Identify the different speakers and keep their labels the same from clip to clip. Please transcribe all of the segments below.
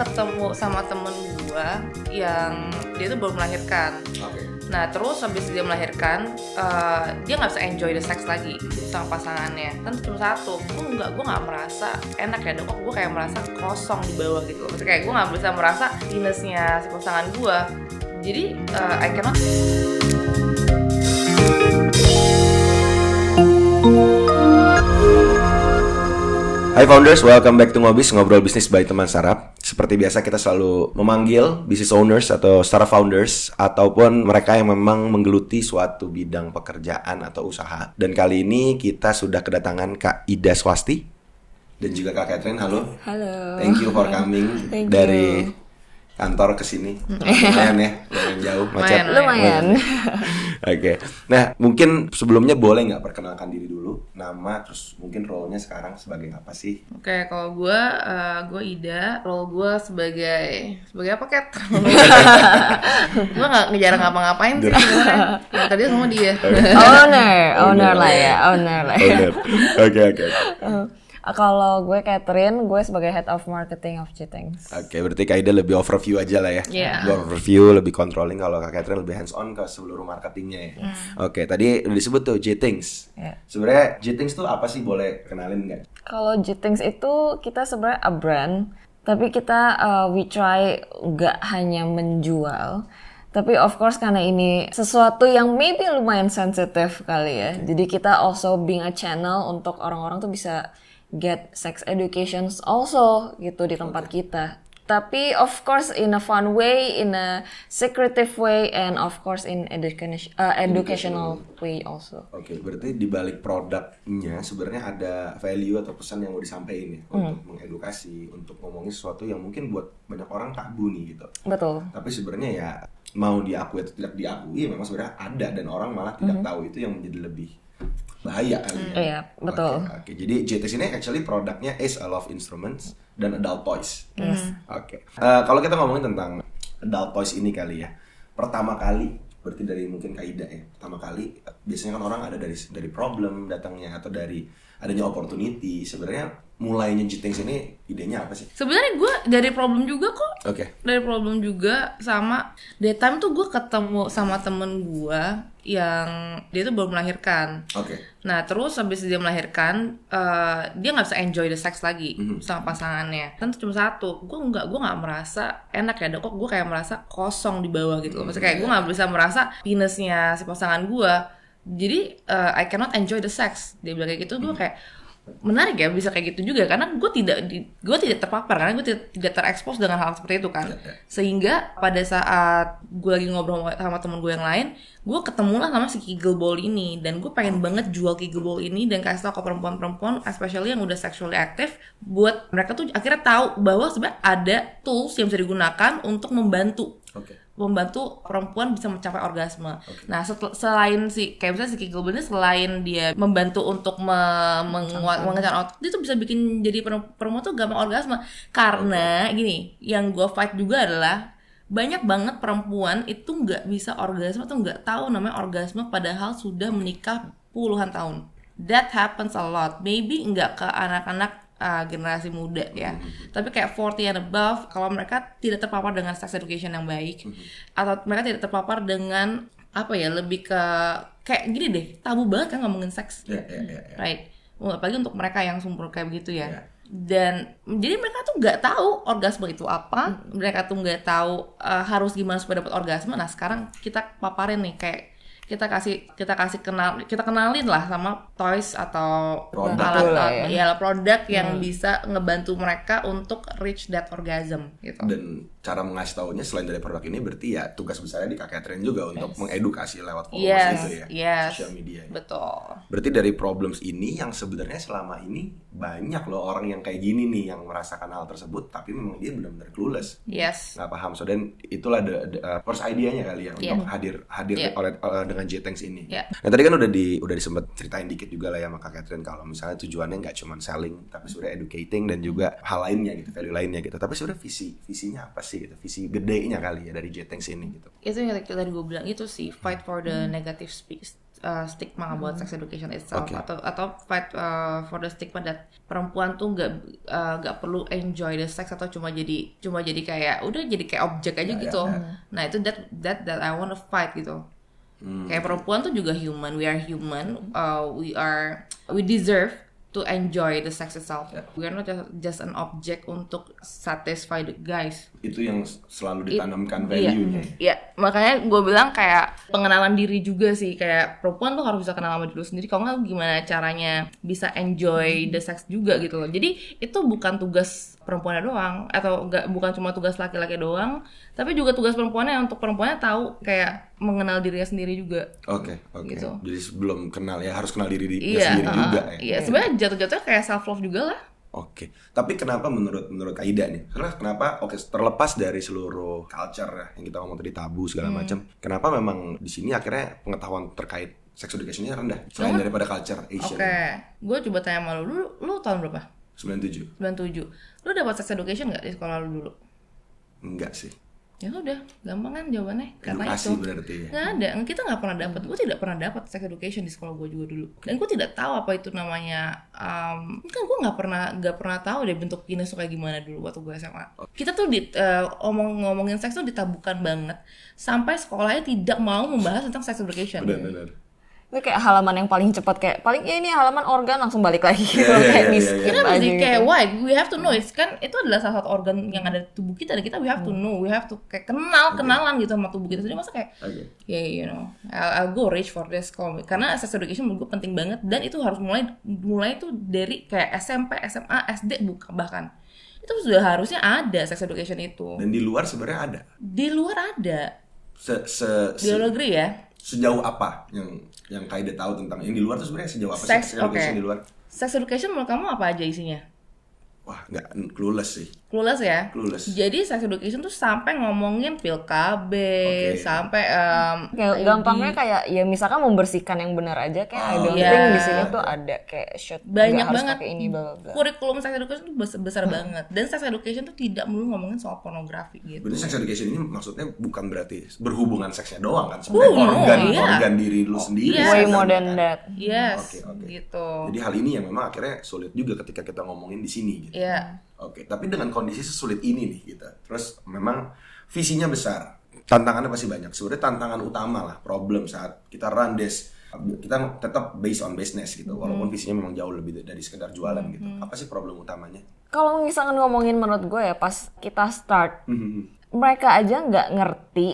Speaker 1: ketemu sama temen gue yang dia tuh baru melahirkan.
Speaker 2: Oke.
Speaker 1: Nah terus habis dia melahirkan, eh, dia nggak bisa enjoy the sex lagi sama pasangannya. Kan cuma satu, gue nggak gue nggak merasa enak ya, kok gue kayak merasa kosong di bawah gitu. Maksudnya kayak gue nggak bisa merasa penisnya si pasangan gue. Jadi eh, I cannot
Speaker 2: Hai founders, welcome back to Ngobis, ngobrol bisnis by teman startup. Seperti biasa kita selalu memanggil business owners atau startup founders ataupun mereka yang memang menggeluti suatu bidang pekerjaan atau usaha. Dan kali ini kita sudah kedatangan Kak Ida Swasti dan juga Kak Catherine. Halo.
Speaker 3: Halo.
Speaker 2: Thank you for coming
Speaker 3: Thank
Speaker 2: dari
Speaker 3: you.
Speaker 2: Kantor ke sini. Lumayan ya, lumayan jauh, macet.
Speaker 1: Lumayan,
Speaker 3: Lumayan.
Speaker 2: Oke. Nah, mungkin sebelumnya boleh nggak perkenalkan diri dulu, nama, terus mungkin role-nya sekarang sebagai apa sih?
Speaker 1: Oke, kalau gue, uh, gue Ida, role gue sebagai sebagai apa ket? gue nggak ngejarang ngapa-ngapain sih. Nah, tadi sama dia.
Speaker 3: owner, owner lah ya, owner lah ya.
Speaker 2: Owner. Oke, oke.
Speaker 3: Uh, Kalau gue Catherine, gue sebagai head of marketing of Citings.
Speaker 2: Oke, berarti Kak Ida lebih overview aja lah ya.
Speaker 1: Iya.
Speaker 2: Lebih overview, lebih controlling. Kalau Kak Catherine lebih hands on ke seluruh marketingnya ya. Oke, tadi udah disebut tuh J-Things.
Speaker 3: Iya.
Speaker 2: Sebenarnya J-Things tuh apa sih? Boleh kenalin nggak?
Speaker 3: Kalau Citings itu kita sebenarnya a brand, tapi kita uh, we try nggak hanya menjual. Tapi of course karena ini sesuatu yang maybe lumayan sensitif kali ya. Jadi kita also being a channel untuk orang-orang tuh bisa get sex education also gitu di tempat kita. Tapi of course in a fun way, in a secretive way, and of course in education, uh, educational way also.
Speaker 2: Oke, berarti di balik produknya sebenarnya ada value atau pesan yang mau disampaikan ya untuk mengedukasi, untuk ngomongin sesuatu yang mungkin buat banyak orang tabu nih gitu.
Speaker 3: Betul.
Speaker 2: Tapi sebenarnya ya mau diakui atau tidak diakui memang sebenarnya ada dan orang malah tidak tahu itu yang menjadi lebih bahaya kali ya.
Speaker 3: Iya, betul.
Speaker 2: Oke, oke. jadi JTS ini actually produknya is a love instruments dan adult toys. Oke. Eh, kalau kita ngomongin tentang adult toys ini kali ya. Pertama kali berarti dari mungkin Kaida ya. Pertama kali biasanya kan orang ada dari dari problem datangnya atau dari adanya opportunity. Sebenarnya mulainya JTS ini idenya apa sih?
Speaker 1: Sebenarnya gue dari problem juga kok.
Speaker 2: Oke.
Speaker 1: Dari problem juga sama daytime tuh gue ketemu sama temen gue yang dia tuh baru melahirkan.
Speaker 2: Oke.
Speaker 1: Nah terus habis dia melahirkan, eh, dia nggak bisa enjoy the sex lagi
Speaker 2: Mhm.
Speaker 1: sama pasangannya. Kan cuma satu, gue nggak gue nggak merasa enak ya, kok gue kayak merasa kosong di bawah gitu loh. Maksudnya kayak gue nggak bisa merasa penisnya si pasangan gue. Jadi eh, I cannot enjoy the sex. Dia bilang kayak gitu, gue kayak menarik ya bisa kayak gitu juga karena gue tidak gue tidak terpapar karena gue tidak, tidak terekspos dengan hal seperti itu kan
Speaker 2: Ya, ya.
Speaker 1: sehingga pada saat gue lagi ngobrol sama temen gue yang lain gue ketemu lah sama si Kegel Ball ini dan gue pengen banget jual Kegel Ball ini dan kasih tau ke perempuan-perempuan especially yang udah sexually active buat mereka tuh akhirnya tahu bahwa sebenarnya ada tools yang bisa digunakan untuk membantu
Speaker 2: Oke.
Speaker 1: Membantu perempuan bisa mencapai orgasme. Nah, setel- selain si kayak misalnya si Kegel ini selain dia membantu untuk me- menguat mengencangkan otot, dia tuh bisa bikin jadi perem- perempuan tuh gampang orgasme. Karena gini, yang gue fight juga adalah banyak banget perempuan itu nggak bisa orgasme atau nggak tahu namanya orgasme padahal sudah menikah puluhan tahun. That happens a lot. Maybe nggak ke anak-anak uh, generasi muda ya. Tapi kayak 40 and above kalau mereka tidak terpapar dengan sex education yang baik atau mereka tidak terpapar dengan apa ya lebih ke kayak gini deh tabu banget kan ngomongin seks
Speaker 2: Ya, ya, ya, ya.
Speaker 1: right. Apalagi untuk mereka yang sumber kayak begitu ya.
Speaker 2: Ya.
Speaker 1: dan jadi mereka tuh nggak tahu orgasme itu apa. Mereka tuh nggak tahu uh, harus gimana supaya dapat orgasme. Nah sekarang kita paparin nih kayak kita kasih kita kasih kenal kita kenalin lah sama toys atau
Speaker 2: Produk
Speaker 1: alat ya.
Speaker 3: ya.
Speaker 1: produk yang bisa ngebantu mereka untuk reach that orgasm gitu
Speaker 2: Dan cara mengasih taunya selain dari produk ini berarti ya tugas besarnya di Kak Catherine juga untuk mengedukasi lewat followers
Speaker 1: yes
Speaker 2: itu ya.
Speaker 1: yes
Speaker 2: Sosial media. ya.
Speaker 1: betul
Speaker 2: Berarti dari problems ini yang sebenarnya selama ini banyak loh orang yang kayak gini nih yang merasakan hal tersebut tapi memang dia benar-benar clueless
Speaker 1: yes
Speaker 2: nggak paham so dan itulah the, the, uh, first idea-nya kali ya
Speaker 1: Iya.
Speaker 2: untuk hadir hadir
Speaker 1: Iya.
Speaker 2: oleh uh, dengan J-Tanks ini.
Speaker 1: Iya.
Speaker 2: Nah tadi kan udah di udah disempet ceritain dikit juga lah ya sama Kak Catherine kalau misalnya tujuannya nggak cuma selling tapi sebenarnya educating dan juga hal lainnya gitu value lainnya gitu. Tapi sebenarnya visi visinya apa sih gitu visi gedenya kali ya dari J-Tanks ini gitu.
Speaker 1: itu yang tadi gue bilang itu sih fight for the
Speaker 2: Hmm.
Speaker 1: negative speech uh, stigma about sex education itself
Speaker 2: Oke.
Speaker 1: atau atau fight uh, for the stigma that perempuan tuh nggak uh, nggak perlu enjoy the sex atau cuma jadi cuma jadi kayak udah jadi kayak objek aja
Speaker 2: Ya,
Speaker 1: gitu.
Speaker 2: ya, ya.
Speaker 1: Nah itu that that that I wanna fight gitu.
Speaker 2: Hmm.
Speaker 1: Kayak perempuan tuh juga human, we are human, uh, we are we deserve to enjoy the sex itself.
Speaker 2: Ya.
Speaker 1: We are not just, just an object untuk satisfy the guys.
Speaker 2: Itu yang selalu
Speaker 1: It-
Speaker 2: ditanamkan
Speaker 1: iya.
Speaker 2: value-nya.
Speaker 1: Iya, makanya gue bilang kayak pengenalan diri juga sih kayak perempuan tuh harus bisa kenal sama diri lu sendiri. Kalau nggak gimana caranya bisa enjoy the sex juga gitu loh. Jadi itu bukan tugas perempuannya doang atau enggak bukan cuma tugas laki-laki doang, tapi juga tugas perempuannya untuk perempuannya tahu kayak mengenal dirinya sendiri juga.
Speaker 2: Oke, oke.
Speaker 1: Gitu.
Speaker 2: Jadi sebelum kenal ya harus kenal diri dirinya
Speaker 1: Iya,
Speaker 2: sendiri
Speaker 1: uh,
Speaker 2: juga ya.
Speaker 1: Iya, sebenarnya jatuh-jatuhnya kayak self love juga lah.
Speaker 2: Oke, tapi kenapa menurut menurut Aida nih? Karena kenapa? Oke, terlepas dari seluruh culture ya, yang kita ngomong tadi tabu segala
Speaker 1: Hmm.
Speaker 2: macam, kenapa memang di sini akhirnya pengetahuan terkait sex education-nya rendah selain
Speaker 1: Karena-
Speaker 2: daripada culture
Speaker 1: Oke,
Speaker 2: Asian?
Speaker 1: gue coba tanya sama lu, lu, lu tahun berapa?
Speaker 2: 97.
Speaker 1: 97. Lu dapat sex education nggak di sekolah lu dulu?
Speaker 2: Enggak sih.
Speaker 1: Ya udah, gampang kan jawabannya. Karena
Speaker 2: Edukasi
Speaker 1: itu.
Speaker 2: berarti ya.
Speaker 1: nggak ada kita nggak pernah dapat gue tidak pernah dapat sex education di sekolah gue juga dulu dan gue tidak tahu apa itu namanya um, kan gue nggak pernah nggak pernah tahu deh bentuk penis tuh kayak gimana dulu waktu gue SMA kita tuh di eh, omong ngomongin seks tuh ditabukan banget sampai sekolahnya tidak mau membahas tentang sex education
Speaker 2: Benar-benar.
Speaker 3: Itu kayak halaman yang paling cepat kayak paling ya ini halaman organ langsung balik lagi. Gitu
Speaker 2: Iya, iya,
Speaker 3: kayak
Speaker 2: iya,
Speaker 3: di
Speaker 2: iya.
Speaker 3: skip
Speaker 1: kita
Speaker 3: aja gitu.
Speaker 1: kayak why we have to know it's kan itu adalah salah satu organ yang ada di tubuh kita dan kita we have to know we have to kayak kenal kenalan gitu sama tubuh kita sendiri. Masa kayak
Speaker 2: Oke.
Speaker 1: ya you know I'll, I'll go reach for this kalau karena sex education menurut gue penting banget dan itu harus mulai mulai itu dari kayak SMP SMA SD bukan bahkan. Itu sudah harusnya ada sex education itu.
Speaker 2: Dan di luar sebenarnya ada.
Speaker 1: di luar ada.
Speaker 2: Se, se,
Speaker 1: di
Speaker 2: se-
Speaker 1: luar negeri ya
Speaker 2: sejauh apa yang yang Kaida tahu tentang yang di luar tuh sebenarnya sejauh apa
Speaker 1: Sex,
Speaker 2: sih sex education
Speaker 1: oke.
Speaker 2: di luar?
Speaker 1: sex education menurut kamu apa aja isinya
Speaker 2: Wah, nggak clueless sih.
Speaker 1: Clueless ya
Speaker 2: Clueless.
Speaker 1: jadi sex education tuh sampai ngomongin pil KB
Speaker 2: Oke.
Speaker 1: sampai em,
Speaker 3: Kayak gampangnya kayak ya misalkan membersihkan yang benar aja kayak I don't
Speaker 1: iya.
Speaker 3: think di sini tuh ada kayak shoot
Speaker 1: banyak
Speaker 3: harus
Speaker 1: banget
Speaker 3: ini bla bla bla.
Speaker 1: kurikulum sex education tuh besar, besar banget dan sex education tuh tidak melulu ngomongin soal pornografi gitu
Speaker 2: Berarti sex education ini maksudnya bukan berarti berhubungan seksnya doang kan? Sebenarnya
Speaker 1: Oh, no,
Speaker 2: organ
Speaker 1: iya.
Speaker 2: organ diri lu sendiri.
Speaker 1: iya.
Speaker 3: Way more than
Speaker 2: kan.
Speaker 3: that.
Speaker 1: yes
Speaker 2: Oke, oke.
Speaker 1: gitu
Speaker 2: Jadi hal ini yang memang akhirnya sulit juga ketika kita ngomongin di sini gitu.
Speaker 1: Iya.
Speaker 2: Oke, tapi dengan kondisi sesulit ini nih kita. Terus memang visinya besar. Tantangannya pasti banyak. Sebenarnya tantangan utama lah, problem saat kita run this kita tetap based on business gitu. Walaupun visinya memang jauh lebih dari sekedar jualan gitu. Apa sih problem utamanya?
Speaker 3: Kalau misalkan ngomongin menurut gue ya pas kita start
Speaker 2: Hmm,
Speaker 3: mereka aja nggak ngerti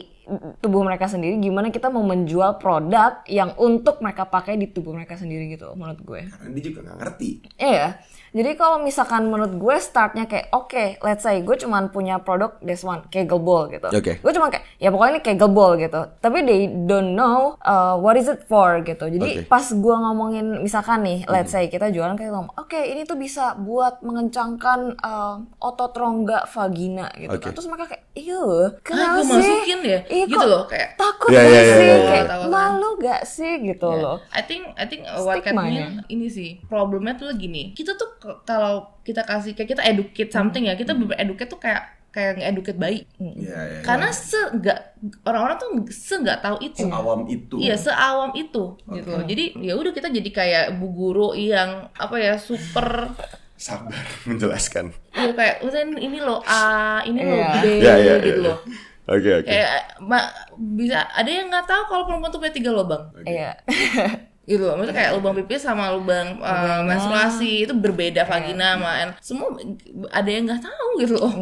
Speaker 3: tubuh mereka sendiri gimana kita mau menjual produk yang untuk mereka pakai di tubuh mereka sendiri gitu menurut gue.
Speaker 2: Karena dia juga nggak ngerti.
Speaker 3: Iya. Jadi kalau misalkan menurut gue startnya kayak oke, let's say gue cuman punya produk this one Kegel ball gitu.
Speaker 2: Oke.
Speaker 3: Gue cuma kayak ya pokoknya ini Kegel ball gitu. Tapi they don't know uh, what is it for gitu. Jadi
Speaker 2: Oke.
Speaker 3: pas gue ngomongin misalkan nih, let's say kita jualan kayak ngomong, oke ini tuh bisa buat mengencangkan uh, otot rongga vagina gitu.
Speaker 2: Oke.
Speaker 3: kan. Terus mereka kayak, iya,
Speaker 1: Ah,
Speaker 3: kenapa
Speaker 1: gue
Speaker 3: sih?
Speaker 1: masukin ya?
Speaker 3: Iya,
Speaker 1: Gitu
Speaker 3: kok
Speaker 1: loh, kayak-
Speaker 3: takut
Speaker 2: Iya,
Speaker 3: gak
Speaker 2: iya, iya,
Speaker 3: sih?
Speaker 2: iya.
Speaker 3: Kayak malu gak sih gitu loh.
Speaker 1: I think I think what can
Speaker 3: Stigmanya.
Speaker 1: ini sih problemnya tuh gini. Kita tuh kalau kita kasih kayak kita educate something ya, kita
Speaker 2: Hmm.
Speaker 1: educate tuh kayak kayak nge-educate bayi.
Speaker 2: Iya, iya.
Speaker 1: Karena se nggak orang-orang tuh se nggak tahu itu.
Speaker 2: awam itu.
Speaker 1: Iya, seawam itu gitu loh. Jadi ya udah kita jadi kayak bu guru yang apa ya super
Speaker 2: Sabar menjelaskan.
Speaker 1: ya kayak udah ini loh A, ini loh
Speaker 3: Iya.
Speaker 1: B
Speaker 2: Iya, iya,
Speaker 1: gitu
Speaker 2: iya.
Speaker 1: loh.
Speaker 2: Oke, oke.
Speaker 1: Kayak ma- bisa ada yang nggak tahu kalau perempuan tuh punya tiga lubang.
Speaker 3: Iya.
Speaker 1: gitu loh maksudnya kayak lubang pipis sama lubang uh, menstruasi itu berbeda vagina sama semua ada yang nggak tahu gitu loh.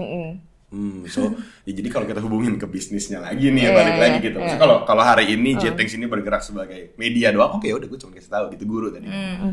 Speaker 2: Hmm, so ya jadi kalau kita hubungin ke bisnisnya lagi nih,
Speaker 3: Iya,
Speaker 2: balik
Speaker 3: iya,
Speaker 2: lagi gitu.
Speaker 3: iya.
Speaker 2: Maksudnya kalau kalau hari ini Jetix ini bergerak sebagai media doang, oke udah gue cuma kasih tahu gitu guru tadi.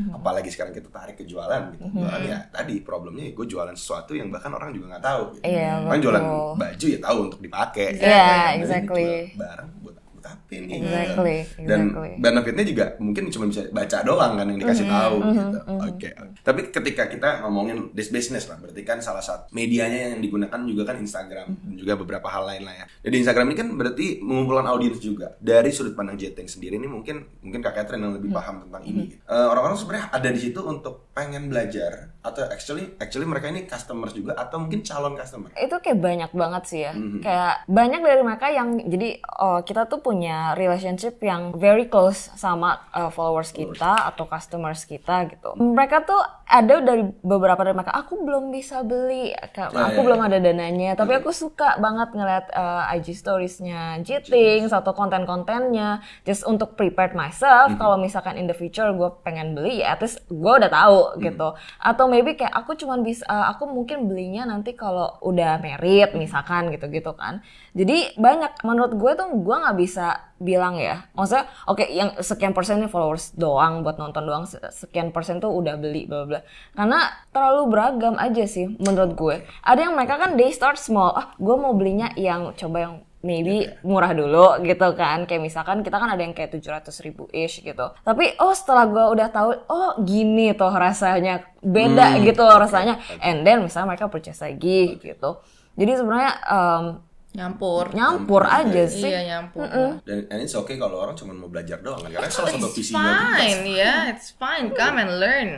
Speaker 2: Apalagi sekarang kita tarik ke jualan gitu. Jualan ya tadi problemnya gue jualan sesuatu yang bahkan orang juga nggak tahu. Gitu.
Speaker 3: Iya,
Speaker 2: Kan jualan baju ya tahu untuk dipakai.
Speaker 3: Iya,
Speaker 2: Kan,
Speaker 3: exactly.
Speaker 2: jual Barang buat buat apa ini?
Speaker 3: Exactly,
Speaker 2: Dan
Speaker 3: exactly.
Speaker 2: benefitnya juga mungkin cuma bisa baca doang kan yang dikasih tahu gitu. Oke. Tapi ketika kita ngomongin this business lah, berarti kan salah satu medianya yang digunakan juga kan Instagram dan juga beberapa hal lain lah ya. Jadi Instagram ini kan berarti mengumpulkan audiens juga dari sudut pandang Jeteng sendiri ini mungkin mungkin Kak Catherine yang lebih paham tentang ini. Eh, orang-orang sebenarnya ada di situ untuk pengen belajar atau actually actually mereka ini customers juga atau mungkin calon customer.
Speaker 3: itu kayak banyak banget sih ya
Speaker 2: Mhm.
Speaker 3: kayak banyak dari mereka yang jadi oh, kita tuh punya punya relationship yang very close sama uh, followers kita atau customers kita gitu. Mereka tuh ada dari beberapa dari mereka aku belum bisa beli,
Speaker 2: Ya,
Speaker 3: aku
Speaker 2: ya,
Speaker 3: belum
Speaker 2: ya.
Speaker 3: ada dananya, tapi aku suka banget ngeliat uh, IG storiesnya Jiting atau konten-kontennya just untuk prepared myself. Kalau misalkan in the future gue pengen beli ya at least gue udah tahu gitu. Atau maybe kayak aku cuman bisa uh, aku mungkin belinya nanti kalau udah merit misalkan gitu-gitu kan. Jadi banyak menurut gue tuh gue nggak bisa bilang ya. Maksudnya oke yang sekian persen ini followers doang buat nonton doang se- sekian persen tuh udah beli bla bla karena terlalu beragam aja sih menurut gue. Ada yang mereka kan they start small. Ah gue mau belinya yang coba yang maybe murah dulu gitu kan. Kayak misalkan kita kan ada yang kayak 700 ribu ish gitu. Tapi oh setelah gue udah tahu oh gini tuh rasanya. Beda
Speaker 2: Hmm,
Speaker 3: gitu loh rasanya. And then misalnya mereka purchase lagi gitu. Jadi sebenarnya um,
Speaker 1: Nyampur.
Speaker 3: nyampur aja sih
Speaker 1: Iya nyampur.
Speaker 2: Dan and it's okay kalau orang cuma mau belajar doang kan. Karena salah satu visinya
Speaker 1: fine, ya, it's fine. Come and learn.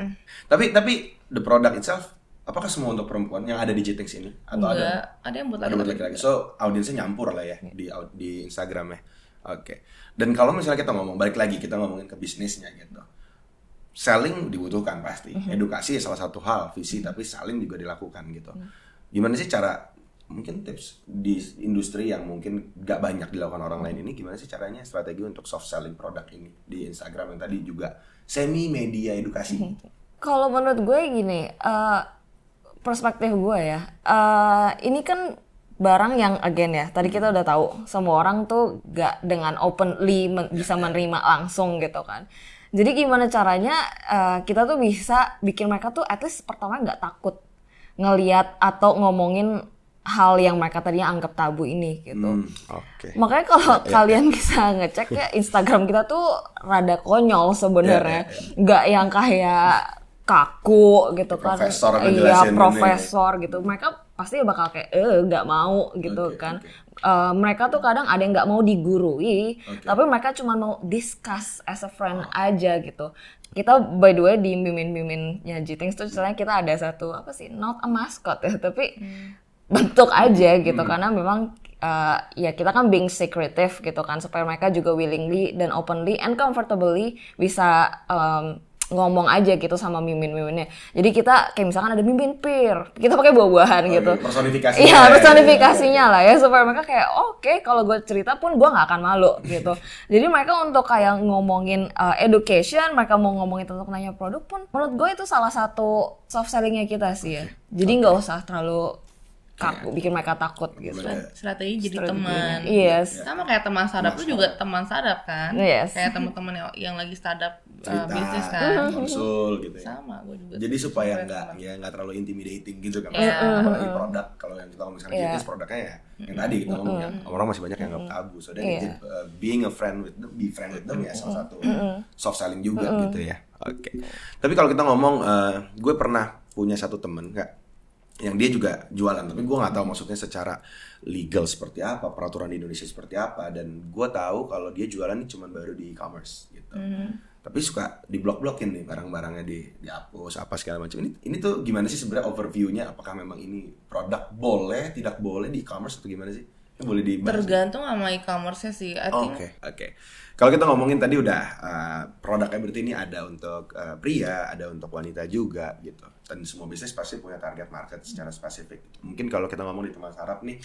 Speaker 2: Tapi tapi the product itself apakah semua untuk perempuan yang ada di Jitings ini atau
Speaker 1: Enggak,
Speaker 2: ada
Speaker 1: ada yang buat
Speaker 2: ada buat
Speaker 1: laki-laki.
Speaker 2: So audiensnya nyampur lah ya di au- di Instagram ya. Oke. Dan kalau misalnya kita ngomong balik lagi kita ngomongin ke bisnisnya gitu. Selling dibutuhkan pasti. Edukasi salah satu hal, visi tapi selling juga dilakukan gitu. Gimana sih cara mungkin tips di industri yang mungkin gak banyak dilakukan orang lain ini gimana sih caranya strategi untuk soft selling produk ini di Instagram yang tadi juga semi media edukasi.
Speaker 3: Kalau menurut gue gini, eh, perspektif gue ya, eh, ini kan barang yang again ya, tadi kita udah tahu semua orang tuh gak dengan openly men- bisa menerima langsung gitu kan. Jadi gimana caranya eh, kita tuh bisa bikin mereka tuh at least pertama nggak takut ngeliat atau ngomongin hal yang mereka tadinya anggap tabu ini gitu.
Speaker 2: Hmm, oke.
Speaker 3: Makanya kalau kalian bisa ngecek ya Instagram kita tuh rada konyol sebenarnya,
Speaker 2: Ya,
Speaker 3: nggak yang kayak kaku gitu kan.
Speaker 2: Profesor
Speaker 3: Iya,
Speaker 2: ini.
Speaker 3: profesor gitu. Mereka pasti bakal kayak eh nggak mau gitu
Speaker 2: Oke,
Speaker 3: kan.
Speaker 2: oke.
Speaker 3: Eh, mereka tuh kadang ada yang nggak mau digurui,
Speaker 2: Oke.
Speaker 3: tapi mereka cuma mau discuss as a friend aja gitu. Kita by the way di mimin-miminnya Jitings tuh misalnya kita ada satu apa sih not a mascot ya, tapi bentuk aja gitu karena memang uh, ya kita kan being secretive gitu kan supaya mereka juga willingly dan openly and comfortably bisa um, ngomong aja gitu sama mimin-miminnya. Jadi kita kayak misalkan ada mimin peer, kita pakai buah-buahan gitu.
Speaker 2: Personifikasinya
Speaker 3: Iya,
Speaker 2: ya.
Speaker 3: personifikasinya lah ya supaya mereka kayak oke kalau gue cerita pun gue nggak akan malu gitu. Jadi mereka untuk kayak ngomongin uh, education, mereka mau ngomongin tentang nanya produk pun menurut gue itu salah satu soft sellingnya kita sih ya. Jadi nggak usah terlalu kaku, bikin mereka takut gitu.
Speaker 2: Bener.
Speaker 1: Strategi jadi teman.
Speaker 3: Yes.
Speaker 1: Sama kayak teman startup tuh juga teman startup kan.
Speaker 3: Yes.
Speaker 1: Kayak teman-teman yang, yang lagi startup uh,
Speaker 2: Cerita,
Speaker 1: bisnis kan.
Speaker 2: konsul gitu ya.
Speaker 1: Sama, gue juga.
Speaker 2: Jadi supaya nggak ya nggak terlalu intimidating gitu kan.
Speaker 1: Iya.
Speaker 2: Apalagi produk kalau yang kita ngomong sekarang
Speaker 3: Iya.
Speaker 2: jenis produknya ya yang tadi kita ngomong ya orang masih banyak yang nggak tabu. So then
Speaker 3: Iya.
Speaker 2: uh, being a friend with them, be friend with them ya salah satu soft selling juga gitu ya. Oke. Tapi kalau kita ngomong, uh, gue pernah punya satu temen kak yang dia juga jualan. Tapi gue nggak tahu maksudnya secara legal seperti apa peraturan di Indonesia seperti apa dan gue tahu kalau dia jualan ini cuma baru di e-commerce gitu. Tapi suka di blok blokin nih barang-barangnya di dihapus apa segala macam. Ini ini tuh gimana sih sebenarnya overviewnya? Apakah memang ini produk boleh tidak boleh di e-commerce atau gimana sih boleh dibahas
Speaker 1: Tergantung sama e-commerce-nya sih. Think
Speaker 2: Oke, oke. Kalau kita ngomongin tadi udah uh, produknya berarti ini ada untuk uh, pria, ada untuk wanita juga gitu. Dan semua bisnis pasti punya target market secara spesifik. Mungkin kalau kita ngomong di teman sarap nih,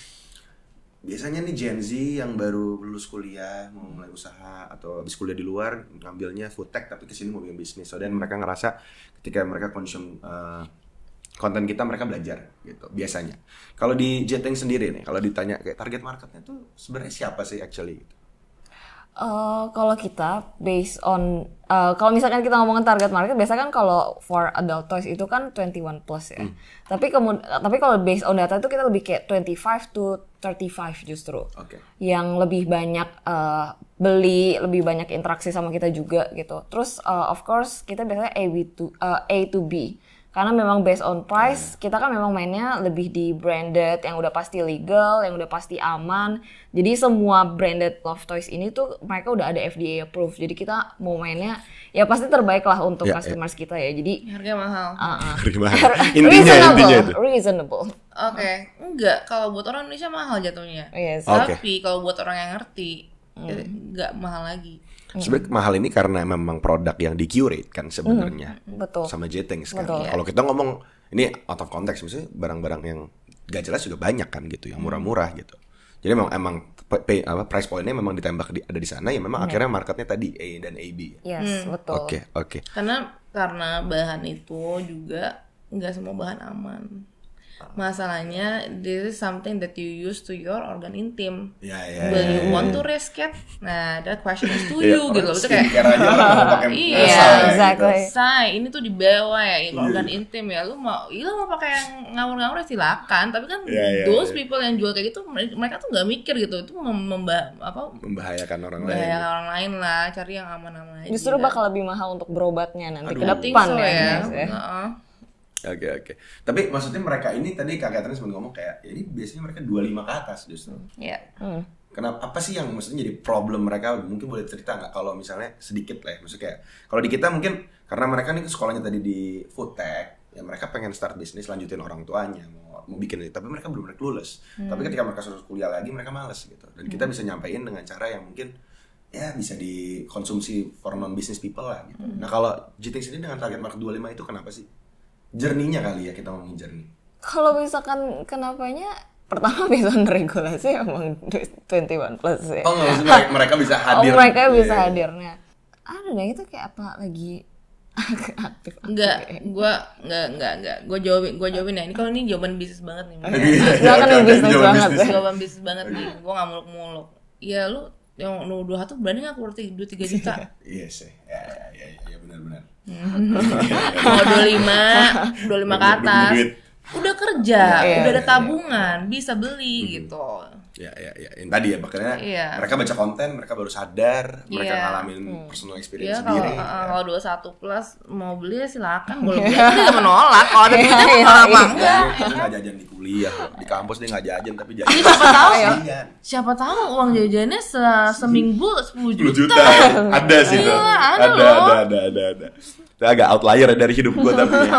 Speaker 2: biasanya nih Gen Z yang baru lulus kuliah mau mulai usaha atau habis kuliah di luar ngambilnya food tech tapi ke sini mau bikin bisnis. So dan mereka ngerasa ketika mereka konsum uh, konten kita mereka belajar gitu biasanya. Kalau di Jetting sendiri nih, kalau ditanya kayak target marketnya tuh sebenarnya siapa sih actually? Gitu?
Speaker 3: Eh, kalau kita based on eh, kalau misalkan kita ngomongin target market biasa kan kalau for adult toys itu kan 21 plus ya. Tapi kemudian tapi kalau based on data itu kita lebih kayak 25 to 35 justru.
Speaker 2: Oke.
Speaker 3: Yang lebih banyak eh, beli, lebih banyak interaksi sama kita juga gitu. Terus eh, of course kita biasanya A to eh, A to B. Karena memang based on price, kita kan memang mainnya lebih di branded yang udah pasti legal, yang udah pasti aman. Jadi semua branded love toys ini tuh mereka udah ada FDA approved. Jadi kita mau mainnya ya pasti terbaik lah untuk
Speaker 2: Ya, ya.
Speaker 3: customers kita ya. Jadi
Speaker 1: harganya mahal.
Speaker 3: uh-uh.
Speaker 2: Gimana? intinya
Speaker 3: reasonable,
Speaker 2: intinya itu.
Speaker 3: reasonable.
Speaker 1: Oke, enggak. Kalau buat orang Indonesia mahal jatuhnya.
Speaker 3: Yes.
Speaker 2: Oke.
Speaker 1: Tapi kalau buat orang yang ngerti, eh, nggak mahal lagi.
Speaker 2: Sebenarnya mahal ini karena memang produk yang di curate kan sebenarnya
Speaker 3: Betul.
Speaker 2: sama Jetings kan.
Speaker 3: Betul.
Speaker 2: Kalau kita ngomong ini out of context misalnya barang-barang yang gak jelas juga banyak kan gitu, yang murah-murah gitu. Jadi memang emang p- pay- apa price point-nya memang ditembak di, ada di sana ya memang akhirnya marketnya tadi A dan AB.
Speaker 3: Yes, betul.
Speaker 2: Oke, oke.
Speaker 1: Karena karena bahan itu juga nggak semua bahan aman. Masalahnya this is something that you use to your organ intim.
Speaker 2: Ya, ya,
Speaker 1: Will
Speaker 2: ya,
Speaker 1: you
Speaker 2: ya,
Speaker 1: want
Speaker 2: ya.
Speaker 1: to risk it? Nah, that question is to
Speaker 2: Iya,
Speaker 1: you gitu loh. Itu kayak Iya,
Speaker 2: muscle ya,
Speaker 3: exactly.
Speaker 2: gitu.
Speaker 1: Say, ini tuh di bawah ya,
Speaker 2: Iya,
Speaker 1: organ intim ya. Lu mau, iya lu mau pakai yang ngawur-ngawur ya silakan. Tapi kan those people yang jual kayak gitu, mereka tuh nggak mikir gitu. Itu mem- memba apa
Speaker 2: Membahayakan orang lain.
Speaker 1: membahayakan orang lain lah. Cari yang aman-aman aja.
Speaker 3: Justru bakal lebih mahal untuk berobatnya nanti ke
Speaker 2: Aduh.
Speaker 1: Think
Speaker 3: depan
Speaker 1: so
Speaker 3: ya.
Speaker 1: ya.
Speaker 3: guys, ya.
Speaker 1: Heeh.
Speaker 2: Oke oke. Tapi maksudnya mereka ini tadi Kak Catherine sempat ngomong kayak ya ini biasanya mereka 25 ke atas justru.
Speaker 1: Iya.
Speaker 3: Hmm.
Speaker 2: Kenapa apa sih yang maksudnya jadi problem mereka? Mungkin boleh cerita nggak kalau misalnya sedikit lah ya. Maksudnya kayak kalau di kita mungkin karena mereka nih sekolahnya tadi di food tech, ya mereka pengen start bisnis lanjutin orang tuanya mau mau bikin itu, tapi mereka belum benar clueless. Tapi ketika mereka sudah kuliah lagi mereka malas gitu. Dan kita bisa nyampein dengan cara yang mungkin ya bisa dikonsumsi for non business people lah gitu. Nah, kalau Jiting sendiri dengan target market 25 itu kenapa sih? Jerninya kali ya kita ngomongin jernih.
Speaker 3: Kalau misalkan kenapanya pertama bisa regulasi emang 21 plus ya.
Speaker 2: Oh, nggak maksudnya mereka, mereka bisa hadir.
Speaker 3: Oh, mereka
Speaker 2: Iya,
Speaker 3: bisa
Speaker 2: iya.
Speaker 3: hadirnya. Ada deh itu kayak apa lagi aktif.
Speaker 1: Enggak, gua enggak enggak enggak. Gua jawabin gua jawabin ya. Ini kalau ini jawaban bisnis banget nih.
Speaker 2: Iya,
Speaker 3: Dia kan
Speaker 2: oke, oke,
Speaker 3: bisnis
Speaker 2: jawaban
Speaker 3: banget
Speaker 2: bisnis.
Speaker 3: ya.
Speaker 1: jawaban bisnis banget nih. Gua nggak muluk-muluk. Ya lu yang nu dua satu berani nggak keluar tiga tiga juta?
Speaker 2: Iya sih. Ya, ya, ya, ya benar-benar.
Speaker 1: Mau dua lima, dua lima ke
Speaker 2: Udah punya
Speaker 1: atas. Udah kerja,
Speaker 3: Iya,
Speaker 1: udah ada
Speaker 2: iya,
Speaker 1: tabungan, bisa beli gitu.
Speaker 2: Ya, ya, ya. Yang tadi ya, makanya
Speaker 1: Iya.
Speaker 2: mereka baca konten, mereka baru sadar, mereka
Speaker 1: Iya.
Speaker 2: ngalamin personal
Speaker 1: Ya
Speaker 2: experience
Speaker 1: kalau
Speaker 2: sendiri.
Speaker 1: uh, kalau dua satu plus mau beli ya silakan, boleh beli. Dia nggak menolak. Kalau ada duitnya
Speaker 3: Iya,
Speaker 1: menolak apa
Speaker 3: iya.
Speaker 1: enggak?
Speaker 2: Dia nggak jajan di kuliah, di kampus dia nggak jajan tapi jajan.
Speaker 1: Siapa tahu ya? Siapa tahu uang jajannya se seminggu 10
Speaker 2: 10
Speaker 1: juta.
Speaker 2: juta. ada sih tuh.
Speaker 1: Iya, ada
Speaker 2: ada, ada, ada, ada, ada. Itu agak outlier ya dari hidup gua tapi. ya.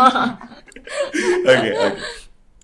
Speaker 2: Oke, oke.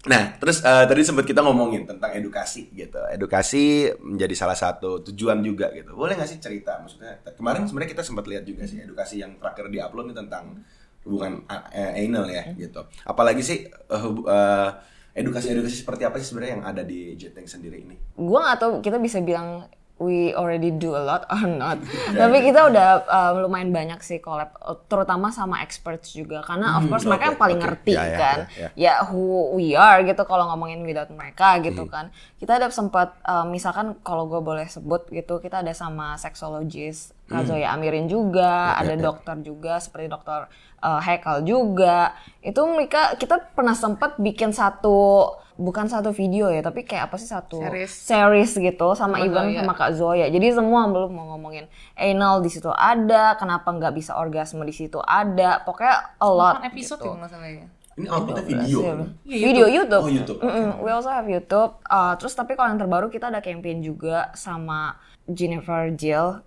Speaker 2: Nah, terus eh, tadi sempat kita ngomongin tentang edukasi gitu. Edukasi menjadi salah satu tujuan juga gitu. Boleh nggak sih cerita? Maksudnya kemarin sebenarnya kita sempat lihat juga sih edukasi yang terakhir di upload ini tentang hubungan eh, anal ya gitu. Apalagi sih hub- eh, edukasi-edukasi seperti apa sih sebenarnya yang ada di Jeteng sendiri ini?
Speaker 3: gue nggak tahu kita bisa bilang we already do a lot or not. Tapi kita udah uh, lumayan banyak sih collab uh, terutama sama experts juga. Karena of course mereka
Speaker 2: oke,
Speaker 3: yang paling
Speaker 2: oke.
Speaker 3: ngerti
Speaker 2: Ya, ya,
Speaker 3: kan.
Speaker 2: ya,
Speaker 3: ya. Who we are gitu kalau ngomongin without mereka gitu kan. Kita ada sempat uh, misalkan kalau gue boleh sebut gitu kita ada sama seksologis Kak Zoya Amirin juga ada dokter juga seperti dokter uh, Hekal juga. Itu mereka kita pernah sempat bikin satu bukan satu video ya tapi kayak apa sih satu
Speaker 1: Series.
Speaker 3: series gitu sama
Speaker 1: Sama
Speaker 3: Ivan
Speaker 1: Zoya.
Speaker 3: sama Kak Zoya. Jadi semua belum mau ngomongin anal di situ ada, kenapa nggak bisa orgasme di situ ada. Pokoknya a lot.
Speaker 1: Kan episode
Speaker 3: gitu.
Speaker 1: ya nggak salah ya.
Speaker 2: Ini outputnya video.
Speaker 3: Iya,
Speaker 2: kan?
Speaker 3: Video YouTube.
Speaker 2: Oh, YouTube.
Speaker 3: Mm-mm. We also have YouTube. Uh, terus tapi kalau yang terbaru kita ada campaign juga sama Jennifer Jill,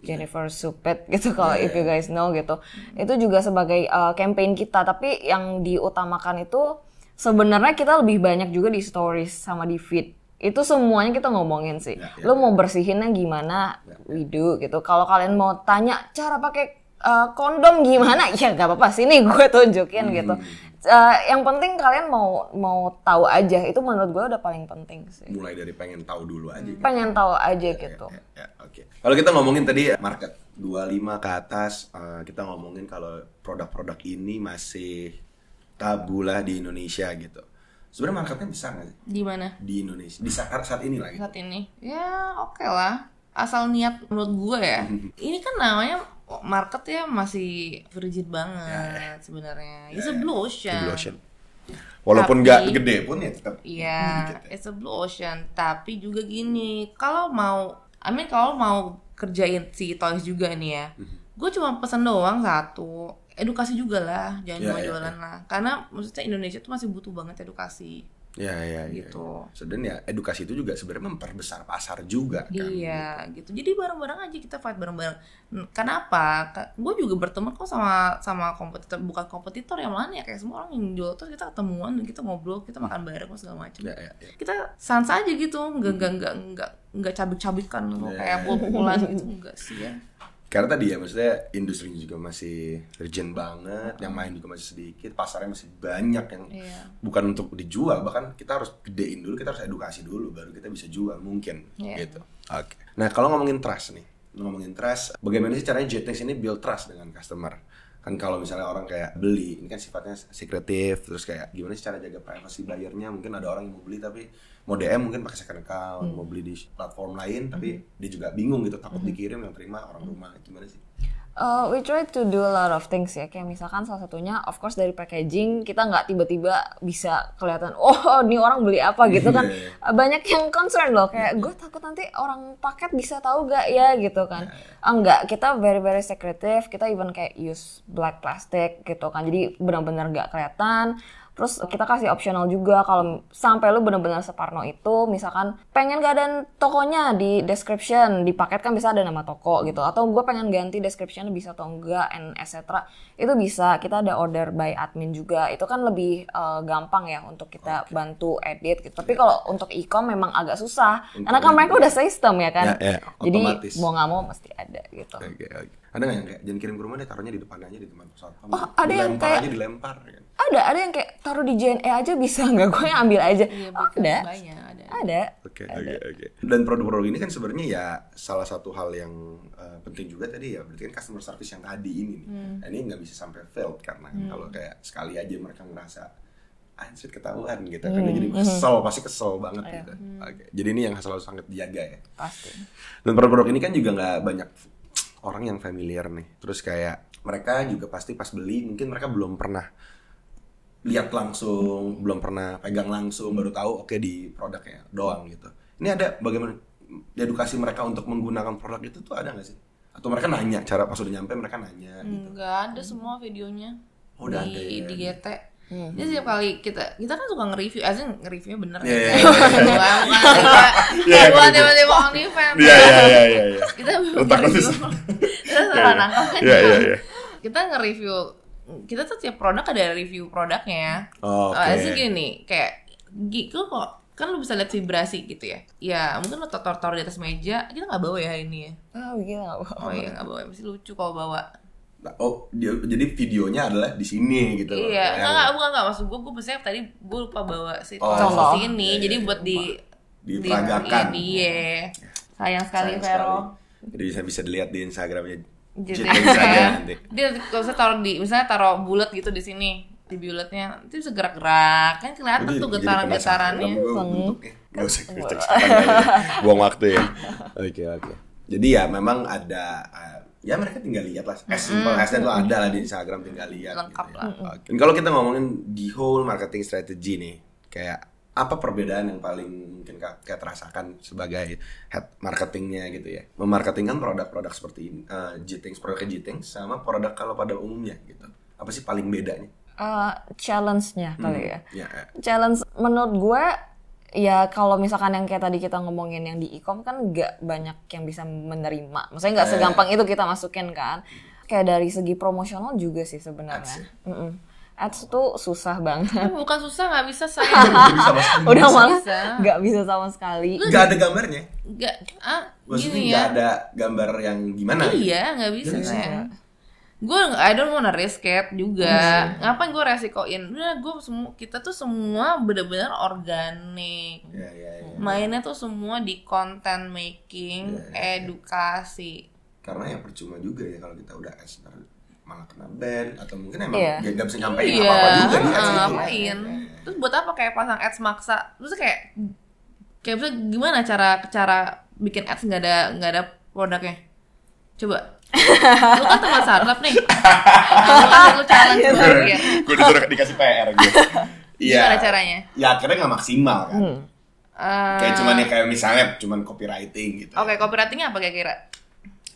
Speaker 3: Jennifer Supet gitu kalau if you guys know gitu. Itu juga sebagai uh, campaign kita. Tapi yang diutamakan itu sebenarnya kita lebih banyak juga di stories sama di feed. Itu semuanya kita ngomongin sih.
Speaker 2: Ya, ya,
Speaker 3: Lo mau bersihinnya gimana? We do gitu. Kalau kalian mau tanya cara pakai uh, kondom gimana? Ya gak apa-apa sini gue tunjukin gitu. Uh, yang penting kalian mau mau tahu aja itu menurut gue udah paling penting sih.
Speaker 2: Mulai dari pengen tahu dulu aja gitu.
Speaker 3: Pengen tahu aja gitu.
Speaker 2: Ya, ya, oke. Kalau kita ngomongin tadi market 25 ke atas, eh, kita ngomongin kalau produk-produk ini masih tabu lah di Indonesia gitu. Sebenarnya marketnya besar nggak sih
Speaker 1: Di mana?
Speaker 2: di Indonesia di saat saat ini lah gitu.
Speaker 1: Saat ini. Ya, oke lah. Asal niat menurut gue ya. Ini kan namanya market ya masih frigid banget sebenarnya. It's a blue ocean.
Speaker 2: Blue Ocean. Walaupun nggak gede pun ya tetap
Speaker 1: Iya,
Speaker 2: ya.
Speaker 1: it's a blue ocean. Tapi juga gini, kalau mau, I mean kalau mau kerjain si toys juga nih ya,
Speaker 2: Mhm.
Speaker 1: gue cuma pesen doang satu, edukasi juga lah, jangan
Speaker 2: Iya,
Speaker 1: cuma
Speaker 2: iya,
Speaker 1: jualan lah. Karena maksudnya Indonesia tuh masih butuh banget edukasi.
Speaker 2: Ya, ya, ya.
Speaker 1: Gitu.
Speaker 2: So, dan ya edukasi itu juga sebenarnya memperbesar pasar juga kan.
Speaker 1: Iya gitu. Jadi bareng-bareng aja kita fight bareng-bareng. Kenapa? Gue juga berteman kok sama sama kompetitor bukan kompetitor yang lain ya kayak semua orang yang jual terus kita ketemuan dan kita ngobrol kita makan bareng kok segala macam.
Speaker 2: Ya, ya, ya.
Speaker 1: Kita sans aja gitu, nggak nggak nggak nggak nggak cabik-cabikan
Speaker 2: Iya.
Speaker 1: kayak pukul-pukulan gitu enggak sih ya.
Speaker 2: Karena tadi ya maksudnya industri juga masih urgent banget, yang main juga masih sedikit, pasarnya masih banyak yang
Speaker 1: Iya.
Speaker 2: bukan untuk dijual, bahkan kita harus gedein dulu, kita harus edukasi dulu baru kita bisa jual mungkin
Speaker 1: Iya.
Speaker 2: gitu. Oke. Nah, kalau ngomongin trust nih, ngomongin trust, bagaimana sih caranya JTX ini build trust dengan customer? Kan kalau misalnya orang kayak beli, ini kan sifatnya sekretif, terus kayak gimana sih cara jaga privacy buyernya? Mungkin ada orang yang mau beli tapi mau DM mungkin pakai second account, mau beli di platform lain tapi dia juga bingung gitu, takut dikirim yang terima orang rumah, gimana sih?
Speaker 3: Uh, we try to do a lot of things ya. Kayak misalkan salah satunya of course dari packaging kita nggak tiba-tiba bisa kelihatan oh ini orang beli apa gitu kan. Uh, banyak yang concern loh kayak gue takut nanti orang paket bisa tahu gak ya? Gitu kan. Ah, enggak kita very very secretive. Kita even kayak use black plastic gitu kan. Jadi benar-benar nggak kelihatan Terus kita kasih optional juga kalau sampai lu bener-bener separno itu, misalkan pengen gak ada tokonya di description, di paket kan bisa ada nama toko gitu. Atau gue pengen ganti description bisa atau enggak, and etc. Itu bisa, kita ada order by admin juga. Itu kan lebih eh, gampang ya untuk kita bantu edit gitu. Tapi kalau untuk e-com memang agak susah. Karena kan mereka udah sistem ya kan.
Speaker 2: Ya, ya,
Speaker 3: Jadi mau nggak mau mesti ada gitu.
Speaker 2: Oke, oke. Ada nggak yang kayak jangan kirim ke rumah deh, taruhnya di depan aja di depan pesawat.
Speaker 3: Oh, ada yang
Speaker 2: dilempar
Speaker 3: kayak-
Speaker 2: aja dilempar. Kan?
Speaker 3: Ada, ada yang kayak taruh di JNE aja bisa nggak? Gue yang ambil aja.
Speaker 1: Iya,
Speaker 3: Oh, ada.
Speaker 1: Banyak ada.
Speaker 3: Ada.
Speaker 2: Oke, oke, oke. Dan produk-produk ini kan sebenarnya ya salah satu hal yang uh, penting juga tadi ya, berarti kan customer service yang tadi ini nih.
Speaker 1: Hmm.
Speaker 2: Nah, ini nggak bisa sampai failed karena kan kalau kayak sekali aja mereka ngerasa anjir ketahuan gitu kan jadi
Speaker 1: Hmm.
Speaker 2: kesel pasti kesel banget
Speaker 3: Iya.
Speaker 2: gitu. Oke. Jadi ini yang selalu sangat dijaga ya.
Speaker 3: Pasti.
Speaker 2: Dan produk-produk ini kan juga nggak banyak orang yang familiar nih. Terus kayak mereka juga pasti pas beli mungkin mereka belum pernah lihat langsung, belum pernah pegang langsung, baru tahu oke di produknya doang gitu. Ini ada bagaimana edukasi mereka untuk menggunakan produk itu tuh ada nggak sih? Atau mereka nanya cara pas udah nyampe mereka nanya gitu.
Speaker 1: Enggak ada semua videonya
Speaker 2: Oh, udah
Speaker 1: di,
Speaker 2: ada ya.
Speaker 1: di GT. Jadi setiap kali kita kita kan suka nge-review, asli nge-reviewnya bener
Speaker 2: Iya,
Speaker 1: ya.
Speaker 2: iya,
Speaker 1: bukan tiba-
Speaker 2: Iya,
Speaker 1: bukan
Speaker 2: nge-review.
Speaker 1: tiba-tiba OnlyFans.
Speaker 2: iya iya iya.
Speaker 1: Kita
Speaker 2: Letaknya
Speaker 1: nge-review.
Speaker 2: susah.
Speaker 1: Kita salah nangkap kan.
Speaker 2: Iya iya iya.
Speaker 1: Kita nge-review kita tuh tiap produk ada review produknya. Oh, asli gini, kayak gitu kok kan lu bisa lihat vibrasi gitu ya. Ya mungkin lu taruh-taruh di atas meja, kita nggak bawa ya ini ya.
Speaker 3: Oh, gila.
Speaker 1: Oh iya nggak bawa, pasti lucu kalau bawa.
Speaker 2: Oh, dia, jadi videonya adalah di sini gitu. loh.
Speaker 1: Iya, enggak, enggak, bukan, enggak. Maksud gue, gue biasanya tadi gue lupa bawa si
Speaker 2: Oh,
Speaker 3: contoh.
Speaker 1: di sini.
Speaker 2: Iya,
Speaker 1: jadi
Speaker 2: iya,
Speaker 1: buat di...
Speaker 2: Diperagakan.
Speaker 1: Di, iya. Sayang sekali,
Speaker 2: Sayang
Speaker 1: Vero.
Speaker 2: sekali. Jadi bisa bisa dilihat di Instagramnya.
Speaker 1: Jadi
Speaker 2: nanti.
Speaker 1: dia kalau saya taruh di, misalnya taruh bulat gitu di sini, di bulatnya, itu bisa gerak-gerak. Kan kelihatan
Speaker 2: Jadi-
Speaker 1: tuh getaran-getarannya.
Speaker 2: Nggak usah kita aja. Buang waktu ya. Oke oke. Jadi ya memang ada uh, ya mereka tinggal lihat lah. As simple as that lo ada lah di Instagram tinggal lihat.
Speaker 1: Lengkap
Speaker 2: gitu
Speaker 1: lah.
Speaker 2: ya. Oke. Dan kalau kita ngomongin di whole marketing strategy nih, kayak apa perbedaan yang paling mungkin kak kayak terasakan sebagai head marketingnya gitu ya memarketingkan produk-produk seperti ini uh, Jitings produknya Jitings sama produk kalau pada umumnya gitu apa sih paling bedanya
Speaker 3: Uh, challenge-nya kali ya.
Speaker 2: ya ya.
Speaker 3: Challenge menurut gue ya kalau misalkan yang kayak tadi kita ngomongin yang di e-com kan nggak banyak yang bisa menerima. Maksudnya nggak
Speaker 2: Eh.
Speaker 3: segampang itu kita masukin kan. Kayak dari segi promosional juga sih
Speaker 2: Ads ya?
Speaker 3: sebenarnya. Mm-mm. Ads tuh susah banget.
Speaker 1: Bukan susah, nggak bisa saya.
Speaker 2: Nggak bisa sama sekali.
Speaker 3: Udah malah nggak bisa sama sekali.
Speaker 2: nggak ada gambarnya
Speaker 1: Enggak, ah,
Speaker 2: Maksudnya nggak
Speaker 1: ya.
Speaker 2: ada gambar yang gimana?
Speaker 1: Iya, nggak bisa
Speaker 2: Nggak bisa.
Speaker 1: saya. Gue I don't wanna risk it juga. Ngapain gue resikoin? Udah gue semua kita tuh semua bener-bener organik.
Speaker 2: Ya, ya, ya.
Speaker 1: Mainnya tuh semua di content making,
Speaker 2: Iya,
Speaker 1: edukasi.
Speaker 2: Karena ya percuma juga ya kalau kita udah ads ntar malah kena ban atau mungkin emang
Speaker 3: Iya.
Speaker 2: nggak nggak bisa nyampein
Speaker 1: Iya,
Speaker 2: apa-apa juga ads
Speaker 1: ah,
Speaker 2: itu.
Speaker 1: ngapain? Terus buat apa kayak pasang ads maksa? Terus kayak kayak bisa gimana cara cara bikin ads nggak ada nggak ada produknya? Coba. Lu kan tempat startup nih. Lu challenge pikir.
Speaker 2: Gue disuruh dikasih PR gitu. Iya.
Speaker 1: Gimana caranya?
Speaker 2: Ya akhirnya nggak maksimal kan.
Speaker 3: Hmm.
Speaker 1: Eh,
Speaker 2: Kayak cuman ya kayak misalnya cuman copywriting gitu.
Speaker 1: Oke, copywritingnya apa kira-kira?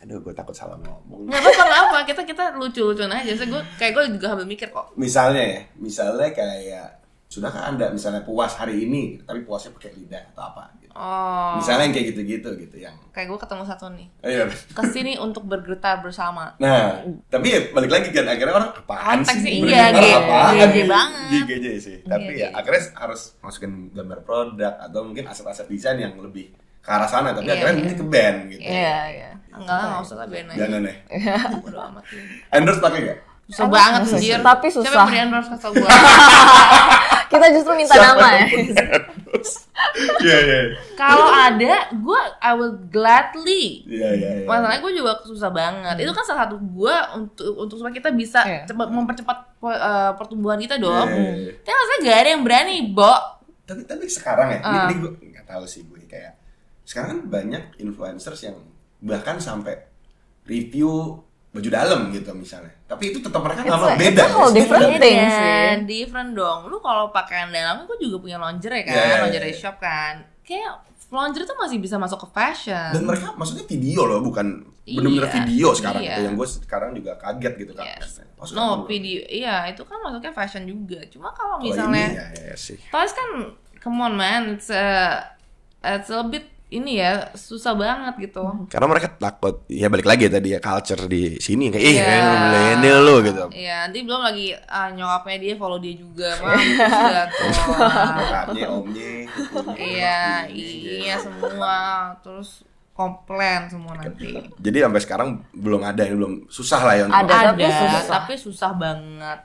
Speaker 2: Aduh, gue takut salah ngomong.
Speaker 1: Nggak apa-apa, apa. Kita kita lucu-lucuan aja. Saya gue kayak gue juga sambil mikir kok.
Speaker 2: Misalnya ya, misalnya kayak sudahkah anda misalnya puas hari ini tapi puasnya pakai lidah atau apa gitu.
Speaker 1: Oh.
Speaker 2: misalnya yang kayak gitu-gitu gitu yang
Speaker 1: Kayak gue ketemu satu nih.
Speaker 2: oh, iya.
Speaker 1: Ke sini untuk bergetar bersama.
Speaker 2: nah tapi ya balik lagi kan akhirnya orang apaan
Speaker 1: Konteks
Speaker 2: sih
Speaker 1: sih,
Speaker 2: Bergetar
Speaker 1: iya, G-
Speaker 2: apaan?
Speaker 1: GG banget.
Speaker 2: Iya, sih tapi
Speaker 1: Iya,
Speaker 2: ya akhirnya harus masukin gambar produk atau mungkin aset-aset desain yang lebih ke arah sana tapi
Speaker 1: Iya,
Speaker 2: akhirnya
Speaker 1: iya.
Speaker 2: nanti ke band gitu
Speaker 3: Iya, iya.
Speaker 1: Enggak lah, nggak usah lah biarin aja.
Speaker 2: jangan ya
Speaker 1: Bodo amat sih.
Speaker 2: endorse pakai nggak
Speaker 1: Susah banget anjir.
Speaker 3: Tapi susah.
Speaker 1: yang beri endorse kasih gue?
Speaker 3: Kita justru minta nama ya.
Speaker 2: iya iya
Speaker 1: Kalau ada, gue I will gladly.
Speaker 2: iya iya iya.
Speaker 1: Masalahnya gue juga susah banget. Itu kan salah satu gue untuk untuk supaya kita bisa
Speaker 3: Iya.
Speaker 1: cepat mempercepat uh, pertumbuhan kita dong.
Speaker 2: Iya, iya, iya.
Speaker 1: Tapi maksudnya gak ada yang berani, Bo.
Speaker 2: tapi tapi sekarang ya ini,
Speaker 1: Ah.
Speaker 2: ini gue nggak tahu sih gue kayak sekarang kan banyak influencers yang bahkan sampai review baju dalam gitu misalnya tapi itu tetap mereka nggak mau beda
Speaker 3: it's a whole
Speaker 2: ya.
Speaker 3: different
Speaker 2: Beda.
Speaker 3: thing sih.
Speaker 1: different dong. Lu kalau pakaian dalam, gue juga punya lingerie kan,
Speaker 2: Iya, iya, iya.
Speaker 1: lingerie shop kan. Kayak lingerie tuh masih bisa masuk ke fashion.
Speaker 2: dan mereka maksudnya video loh bukan bener-bener
Speaker 1: Iya,
Speaker 2: video sekarang
Speaker 1: iya.
Speaker 2: gitu yang gue sekarang juga kaget gitu kan
Speaker 1: Yes.
Speaker 2: Oh,
Speaker 1: No, video, iya itu kan masuknya fashion juga. Cuma kalau
Speaker 2: Kalau
Speaker 1: misalnya
Speaker 2: ini, ya, ya, sih
Speaker 1: Toys kan, come on man, it's a, it's a bit ini ya susah banget gitu.
Speaker 2: karena mereka takut ya balik lagi tadi ya culture di sini kayak ih
Speaker 1: Iya.
Speaker 2: yeah. milenial lo gitu
Speaker 1: Iya, nanti belum lagi ah, nyokapnya dia follow dia juga, tuh.
Speaker 2: Kakaknya, omnya
Speaker 1: Iya, iya semua, terus komplain semua nanti.
Speaker 2: jadi sampai sekarang belum ada yang belum susah lah ya untuk
Speaker 3: Ada, tapi
Speaker 1: Ada,
Speaker 3: susah.
Speaker 1: tapi susah banget.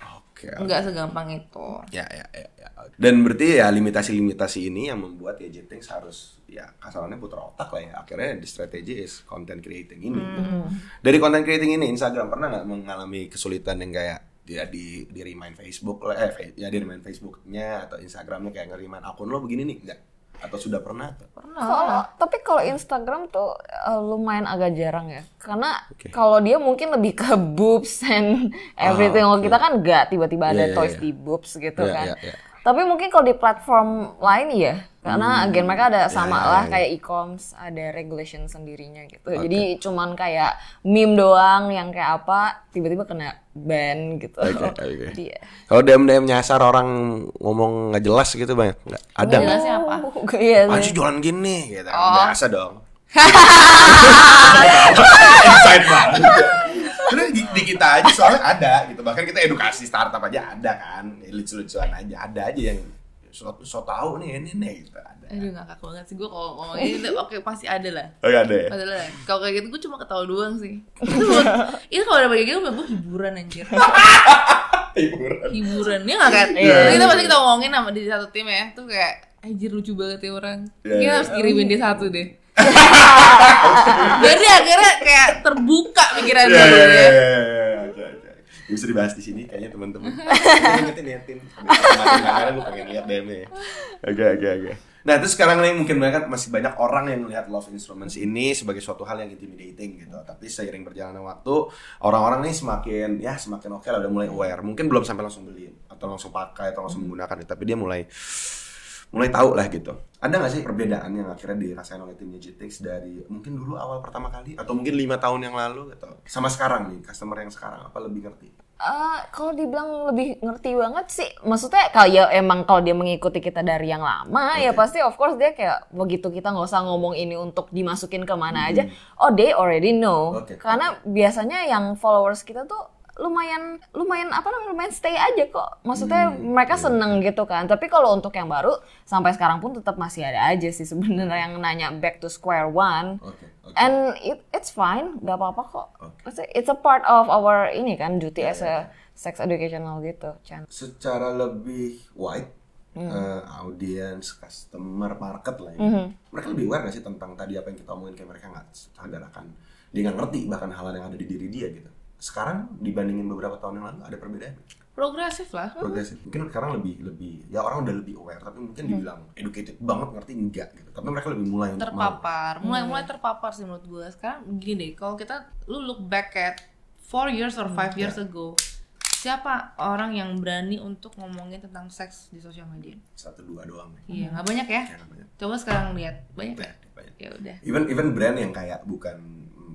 Speaker 2: oke
Speaker 1: Nggak segampang itu.
Speaker 2: Ya, ya, ya, ya. Dan berarti ya limitasi-limitasi ini yang membuat ya Jetix harus ya kasarannya putar otak lah ya. Akhirnya the strategy is content creating ini. Dari content creating ini Instagram pernah nggak mengalami kesulitan yang kayak dia di di remind Facebook lah, eh ya di remind Facebooknya atau Instagramnya kayak nge-remind akun lo begini nih enggak? Atau sudah pernah tuh?
Speaker 1: Pernah.
Speaker 3: Kalau tapi kalau Instagram tuh uh, lumayan agak jarang ya, karena
Speaker 2: Oke.
Speaker 3: kalau dia mungkin lebih ke boobs and everything.
Speaker 2: Ah,
Speaker 3: Kalau
Speaker 2: oke.
Speaker 3: kita kan nggak tiba-tiba ada
Speaker 2: Iya, iya,
Speaker 3: toys
Speaker 2: iya.
Speaker 3: di boobs gitu
Speaker 2: Iya,
Speaker 3: kan.
Speaker 2: iya, iya.
Speaker 3: Tapi mungkin kalau di platform lain ya, karena agen mereka ada sama
Speaker 2: iya,
Speaker 3: lah
Speaker 2: iya.
Speaker 3: kayak e-coms ada regulation sendirinya gitu. Jadi cuman kayak meme doang yang kayak apa tiba-tiba kena ban gitu.
Speaker 2: Oke, oke.
Speaker 3: Jadi ya.
Speaker 2: Kalau DM DM nyasar orang ngomong nggak jelas gitu banyak nggak? Ada nggak?
Speaker 1: Jelasnya apa?
Speaker 3: Iya
Speaker 2: Apaan
Speaker 3: sih.
Speaker 2: jualan gini gitu.
Speaker 1: Oh.
Speaker 2: Biasa dong. Insight banget. Karena di, di kita aja soalnya ada gitu. Bahkan kita edukasi startup aja ada kan. Ya, Lucu-lucuan aja. Ada aja yang so, so tahu nih ini nih gitu. Ada.
Speaker 1: Aduh ngakak banget sih gue kalau ngomong ini oke pasti ada lah.
Speaker 2: Oh iya ada ya?
Speaker 1: Ada lah. Kalau kayak gitu gue cuma ketawa doang sih. Itu itu kalau ada kayak gitu gue hiburan anjir.
Speaker 2: Hiburan.
Speaker 1: Hiburan ya nggak kan?
Speaker 3: Iya.
Speaker 1: Jadi kita pasti kita ngomongin sama di satu tim ya. Tuh kayak anjir lucu banget ya orang.
Speaker 2: Iya,
Speaker 1: Kita
Speaker 2: iya.
Speaker 1: harus kirimin dia satu deh. Dia akhirnya kayak terbuka pikiran
Speaker 2: Iya,
Speaker 1: dia.
Speaker 2: iya,
Speaker 1: ya.
Speaker 2: iya, iya, iya. Oke, oke. Bisa dibahas di sini kayaknya teman-teman. Ingetin ingetin. Kamera gue pengen lihat DM-nya. Oke oke oke. Nah terus sekarang nih mungkin banget masih banyak orang yang melihat Love Instruments ini sebagai suatu hal yang intimidating gitu. Tapi seiring berjalannya waktu orang-orang nih semakin ya semakin oke lah udah mulai aware. Mungkin belum sampai langsung beli atau langsung pakai atau langsung menggunakan tapi dia mulai mulai tahu lah gitu. Ada nggak sih perbedaan yang akhirnya dirasain oleh timnya GTX dari mungkin dulu awal pertama kali atau mungkin lima tahun yang lalu gitu sama sekarang nih customer yang sekarang apa lebih ngerti?
Speaker 3: Eh, kalau dibilang lebih ngerti banget sih, maksudnya kalau ya emang kalau dia mengikuti kita dari yang lama ya pasti of course dia kayak begitu kita nggak usah ngomong ini untuk dimasukin ke mana aja, oh they already know.
Speaker 2: Oke.
Speaker 3: Karena biasanya yang followers kita tuh lumayan lumayan apa namanya lumayan stay aja kok. Maksudnya mereka seneng gitu kan. Tapi kalau untuk yang baru sampai sekarang pun tetap masih ada aja sih sebenarnya yang nanya back to square one.
Speaker 2: Oke, oke.
Speaker 3: And it, it's fine, gak apa-apa kok. Maksudnya It's a part of our ini kan duty as a sex educational gitu, Chan.
Speaker 2: secara lebih wide eh, audience, customer, market lah ya.
Speaker 3: Mhm.
Speaker 2: Mereka lebih aware gak sih tentang tadi apa yang kita omongin kayak mereka nggak sadar akan dia nggak ngerti bahkan hal yang ada di diri dia gitu. Sekarang dibandingin beberapa tahun yang lalu ada perbedaan?
Speaker 1: Progresif lah.
Speaker 2: progresif. Mungkin sekarang lebih lebih ya orang udah lebih aware tapi mungkin dibilang educated banget ngerti enggak gitu. Tapi mereka lebih mulai
Speaker 1: terpapar. Mulai mulai terpapar sih menurut gue sekarang gini deh kalau kita lu look back at four years or five years ago siapa orang yang berani untuk ngomongin tentang seks di sosial media?
Speaker 2: Satu dua doang nih
Speaker 1: iya nggak banyak ya?
Speaker 2: Ya, banyak.
Speaker 1: coba sekarang lihat. Banyak ya
Speaker 2: Banyak, banyak.
Speaker 1: ya udah.
Speaker 2: Even even brand yang kayak bukan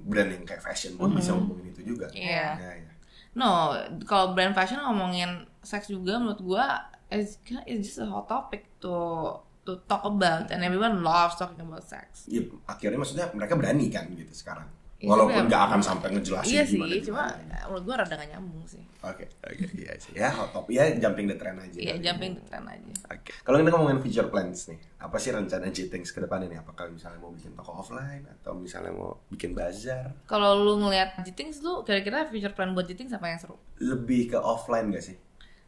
Speaker 2: brand yang kayak fashion pun bisa ngomongin itu juga
Speaker 1: Iya.
Speaker 2: Ya, ya.
Speaker 1: no kalau brand fashion ngomongin seks juga menurut gua it's, it's just a hot topic to to talk about and everyone loves talking about sex.
Speaker 2: Ya, akhirnya maksudnya mereka berani kan gitu sekarang.
Speaker 1: Iya,
Speaker 2: Walaupun nggak
Speaker 1: ya-
Speaker 2: akan sampai ngejelasin
Speaker 1: Iya sih,
Speaker 2: gimana
Speaker 1: cuma
Speaker 2: gimana.
Speaker 1: menurut gua rada gak nyambung sih.
Speaker 2: Oke, oke, iya sih. Ya, hot top ya jumping the trend aja.
Speaker 1: Iya, jumping the trend aja.
Speaker 2: Oke. Kalau kita ngomongin future plans nih, apa sih rencana Jitings ke depan ini? Apakah misalnya mau bikin toko offline atau misalnya mau bikin bazar?
Speaker 1: Kalau lu ngelihat Jitings lu kira-kira future plan buat Jitings apa yang seru?
Speaker 2: Lebih ke offline gak sih?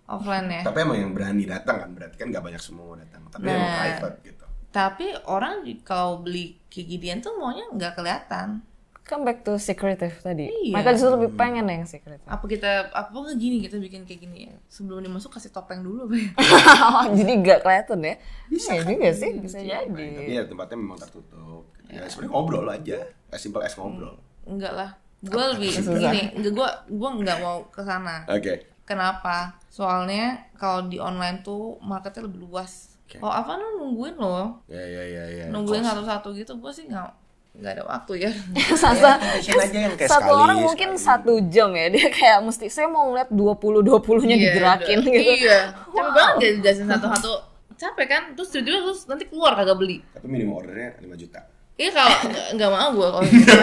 Speaker 1: Offline ya.
Speaker 2: Tapi emang yang berani datang kan, berarti kan gak banyak semua mau datang. Tapi
Speaker 1: Nah.
Speaker 2: emang private gitu.
Speaker 1: Tapi orang kalau beli kayak ginian tuh maunya nggak kelihatan.
Speaker 3: Come back to secretive tadi.
Speaker 1: Iya.
Speaker 3: Mereka justru lebih pengen yang secretive.
Speaker 1: Apa kita apa nggak gini kita bikin kayak gini ya? Sebelum dimasuk kasih topeng dulu apa ya?
Speaker 3: Jadi nggak kelihatan ya? Bisa juga sih, bisa
Speaker 2: Tapi
Speaker 3: jadi.
Speaker 2: ya tempatnya memang tertutup. Ya sebenarnya ngobrol aja. As simple as ngobrol.
Speaker 1: Enggak lah. Gue lebih gini, enggak gue gue nggak mau ke sana.
Speaker 2: Oke.
Speaker 1: Kenapa? Soalnya kalau di online tuh marketnya lebih luas.
Speaker 2: Oke.
Speaker 1: Oh apa nungguin loh?
Speaker 2: Ya ya ya ya.
Speaker 1: Nungguin satu-satu gitu gue sih nggak nggak ada waktu ya.
Speaker 3: Sasa,
Speaker 2: Fashion aja yang kayak
Speaker 3: satu
Speaker 2: sekali,
Speaker 3: orang mungkin
Speaker 2: sekali.
Speaker 3: satu jam ya dia kayak mesti saya mau ngeliat 20 20 nya
Speaker 1: Iya,
Speaker 3: digerakin
Speaker 1: udah.
Speaker 3: gitu.
Speaker 1: Iya. Capek banget gak dijelasin satu-satu. Capek kan? Terus tiba-tiba terus nanti keluar kagak beli.
Speaker 2: Tapi minimum ordernya 5 juta.
Speaker 1: Iya kalau nggak- nggak mau gue kalau gitu.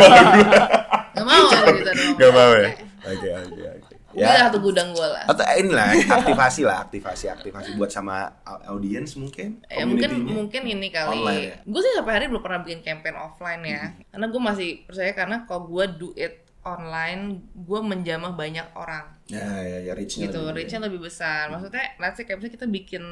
Speaker 1: Nggak mau gitu dong.
Speaker 2: Gak mau ya? Oke oke oke.
Speaker 1: Ya.
Speaker 2: Ya.
Speaker 1: satu gudang gue lah.
Speaker 2: Atau inilah aktivasi lah, aktivasi aktivasi buat sama au- audiens mungkin.
Speaker 1: Ya mungkin mungkin ini kali.
Speaker 2: Online ya?
Speaker 1: Gue sih sampai hari belum pernah bikin campaign offline ya. Karena gue masih percaya karena kalau gue do it online, gue menjamah banyak orang
Speaker 2: Ya ya ya reach-nya
Speaker 1: gitu,
Speaker 2: lebih
Speaker 1: reach-nya lebih besar. Maksudnya, let's say kayak misalnya kita bikin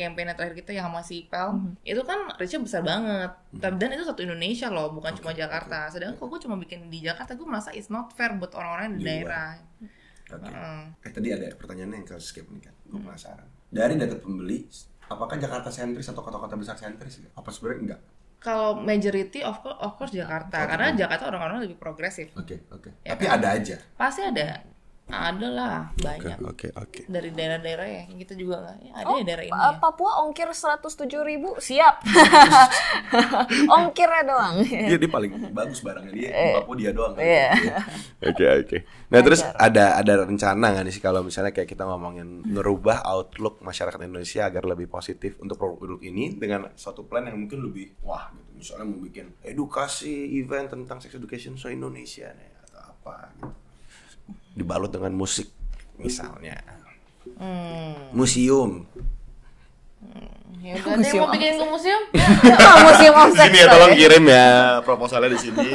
Speaker 1: campaign yang terakhir kita yang sama si Pel, itu kan reach-nya besar banget. Tapi dan itu satu Indonesia loh, bukan cuma Jakarta. Sedangkan kalau gue cuma bikin di Jakarta, gue merasa it's not fair buat orang-orang di
Speaker 2: Di luar. Oke.
Speaker 1: Heeh.
Speaker 2: Eh tadi ada pertanyaannya yang ke skip nih kan. Gue penasaran. Dari data pembeli, apakah Jakarta sentris atau kota-kota besar sentris? Apa sebenarnya enggak?
Speaker 1: Kalau majority of course, of course Jakarta, karena Jakarta orang-orang lebih progresif.
Speaker 2: Oke oke.
Speaker 1: Ya
Speaker 2: Tapi
Speaker 1: kan?
Speaker 2: ada aja.
Speaker 1: Pasti ada, ada lah banyak.
Speaker 2: oke oke.
Speaker 1: dari daerah-daerah ya kita juga nggak ya, ada
Speaker 3: Oh,
Speaker 1: ya daerah ini
Speaker 3: Pa-
Speaker 1: ya.
Speaker 3: Papua ongkir 107 ribu siap. Ongkirnya doang.
Speaker 2: Iya dia paling bagus barangnya dia. Di Papua dia doang.
Speaker 3: Iya.
Speaker 2: Oke oke. Nah terus ada ada rencana nggak nih sih kalau misalnya kayak kita ngomongin ngerubah outlook masyarakat Indonesia agar lebih positif untuk produk ini dengan suatu plan yang mungkin lebih wah gitu. Misalnya mau bikin edukasi event tentang sex education so Indonesia nih atau apa gitu. Dibalut dengan musik misalnya.
Speaker 1: Hmm.
Speaker 2: Museum.
Speaker 1: Ya udah deh mau bikin ke museum.
Speaker 3: Museum of Sex.
Speaker 2: Sini ya tolong kirim ya proposalnya di sini.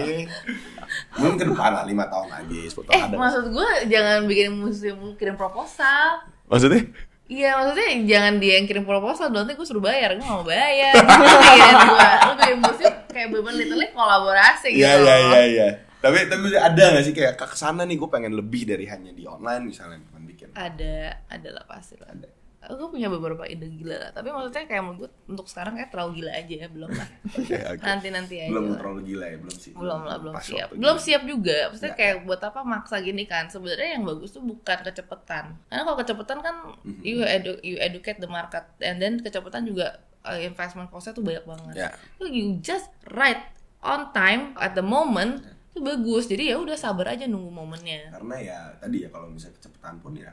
Speaker 2: Mungkin ke depan lah lima tahun lagi, 10 tahun
Speaker 1: eh
Speaker 2: ada.
Speaker 1: maksud gue jangan bikin museum kirim proposal.
Speaker 2: Maksudnya?
Speaker 1: Iya maksudnya jangan dia yang kirim proposal dong, nanti gue suruh bayar, gue gak mau bayar. Bikin gue, lu bikin museum kayak beban literally kolaborasi gitu.
Speaker 2: Iya iya iya iya. Tapi tapi ada gak sih kayak ke sana nih gue pengen lebih dari hanya di online misalnya bukan bikin.
Speaker 1: Ada, ada lah pasti lah.
Speaker 2: Ada.
Speaker 1: Gue punya beberapa ide gila lah, tapi maksudnya kayak menurut gue untuk sekarang kayak terlalu gila aja ya, belum lah.
Speaker 2: Oke oke.
Speaker 1: Nanti nanti aja.
Speaker 2: Belum
Speaker 1: lah.
Speaker 2: terlalu gila ya belum sih.
Speaker 1: belum lah belum siap belum
Speaker 2: gila.
Speaker 1: siap juga maksudnya
Speaker 2: Ya.
Speaker 1: kayak buat apa maksa gini kan sebenarnya yang bagus tuh bukan kecepatan karena kalau kecepatan kan
Speaker 2: Mhm.
Speaker 1: you edu you educate the market and then kecepatan juga uh, investment costnya tuh banyak banget. So, you just right on time at the moment itu bagus jadi ya udah sabar aja nunggu momennya
Speaker 2: Karena ya tadi ya kalau misalnya kecepatan pun ya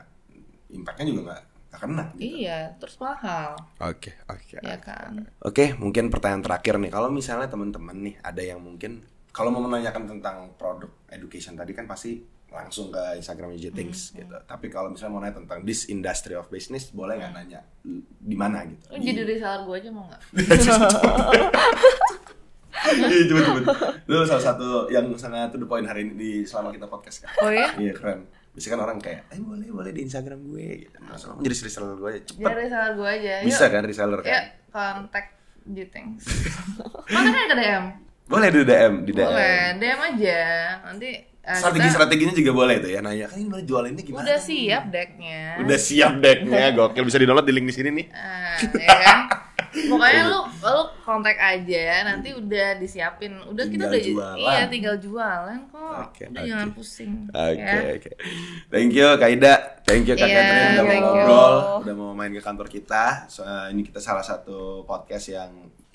Speaker 2: impactnya juga nggak nggak kena. Gitu.
Speaker 1: iya terus mahal
Speaker 2: Oke oke.
Speaker 1: ya kan
Speaker 2: Oke, mungkin pertanyaan terakhir nih. Kalau misalnya teman-teman nih ada yang mungkin kalau mau menanyakan tentang produk education tadi kan pasti langsung ke Instagram Things gitu. Tapi kalau misalnya mau nanya tentang this industry of business, boleh nggak nanya l- di mana gitu?
Speaker 1: lu jadi reseller gue aja mau nggak
Speaker 2: Iya, coba coba. Lu salah satu yang sangat to the point hari ini di selama kita podcast kan.
Speaker 1: oh ya
Speaker 2: Iya keren. Biasanya kan orang kayak, eh boleh boleh di Instagram gue gitu. So, jadi reseller gue aja cepet.
Speaker 1: jadi reseller gue aja Yuk.
Speaker 2: Bisa kan reseller kan?
Speaker 1: ya kontak Things mana kan ke DM
Speaker 2: Boleh di DM, di DM.
Speaker 1: Boleh, DM aja. Nanti eh,
Speaker 2: Strategi
Speaker 1: kita
Speaker 2: strateginya juga boleh tuh ya nanya. Kan ini boleh jualinnya gimana?
Speaker 1: udah siap decknya.
Speaker 2: Udah siap decknya, gokil bisa di download di link di sini nih.
Speaker 1: Ah, ya kan? Pokoknya lu lu kontak aja, nanti udah disiapin. Udah kita
Speaker 2: Tinggal
Speaker 1: udah
Speaker 2: jualan.
Speaker 1: iya tinggal jualan kok.
Speaker 2: Oke,
Speaker 1: udah
Speaker 2: oke.
Speaker 1: jangan pusing.
Speaker 2: Oke
Speaker 1: ya.
Speaker 2: oke. Thank you Kak Ida, thank you Kak
Speaker 1: Iya,
Speaker 2: Catherine udah mau ngobrol, udah mau main ke kantor kita. So, eh, ini kita salah satu podcast yang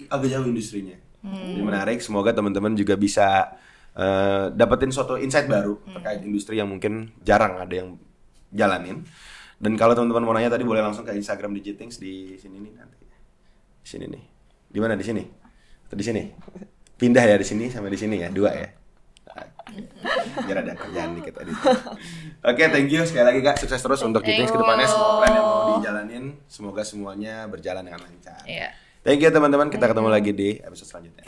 Speaker 2: agak jauh industrinya.
Speaker 1: Hmm.
Speaker 2: Jadi menarik. Semoga teman-teman juga bisa eh, dapetin suatu insight baru
Speaker 1: Hmm.
Speaker 2: terkait industri yang mungkin jarang ada yang jalanin. Dan kalau teman-teman mau nanya tadi boleh langsung ke Instagram Digitings di sini nih nanti. Di sini nih. Di mana di sini? Atau di sini? Pindah ya di sini sama di sini ya, dua ya. Biar ada kerjaan dikit tadi. Oke, thank you sekali lagi Kak. Sukses terus untuk Digitings ke depannya semua plan yang mau dijalanin. Semoga semuanya berjalan dengan lancar.
Speaker 1: Iya.
Speaker 2: Thank you teman-teman. Kita ketemu lagi di episode selanjutnya.